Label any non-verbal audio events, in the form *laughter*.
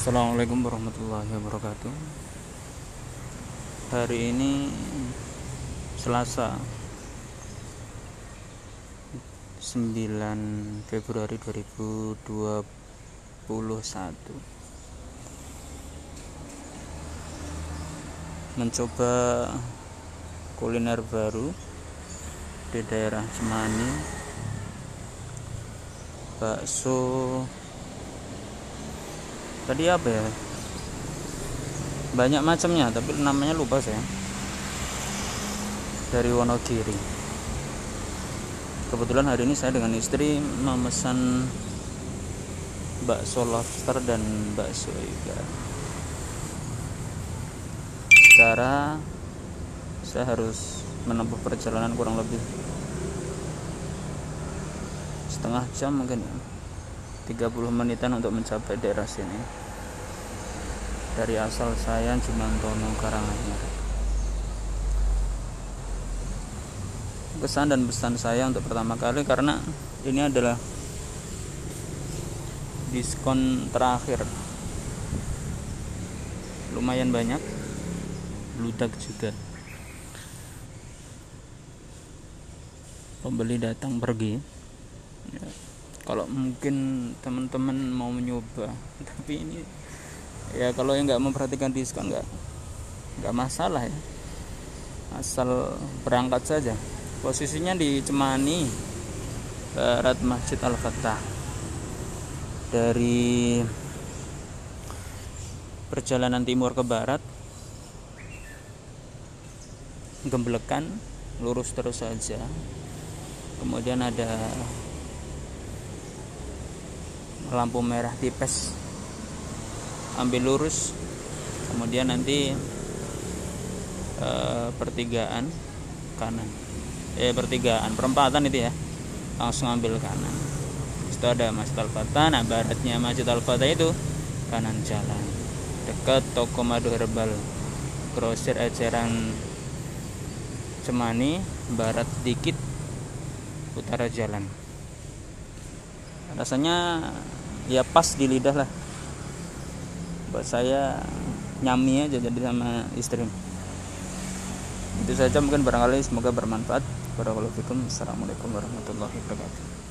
Assalamualaikum warahmatullahi wabarakatuh. Hari ini Selasa 9 Februari 2021 Mencoba kuliner baru di daerah Cemani. Bakso tadi apa ya? Banyak macamnya tapi namanya lupa saya. Dari Wonogiri. Kebetulan hari ini saya dengan istri memesan bakso lobster dan bakso ikan secara saya harus menempuh perjalanan kurang lebih setengah jam mungkin ya 30 menitan untuk mencapai daerah sini. Dari asal saya Jumantono Karanganyar. Kesan dan pesan saya untuk pertama kali karena ini adalah diskon terakhir. Lumayan banyak bludak juga. Pembeli datang pergi kalau mungkin teman-teman mau mencoba *laughs* tapi ini ya kalau yang nggak memperhatikan diskon nggak nggak masalah ya. Asal berangkat saja. Posisinya di Cemani barat Masjid Al Fatah dari perjalanan timur ke barat gemblekan lurus terus saja. Kemudian ada lampu merah tipes. Ambil lurus. Kemudian nanti e, pertigaan kanan. Eh pertigaan perempatan itu ya. Langsung ambil kanan. Itu ada Masjid Al-Fatah. Nah baratnya Masjid Al-Fatah itu kanan jalan. Dekat toko madu herbal grosir eceran Cemani barat dikit utara jalan. Rasanya ya pas di lidah lah. Buat saya nyami aja jadi sama istri. Itu saja mungkin barangkali semoga bermanfaat. Assalamualaikum warahmatullahi wabarakatuh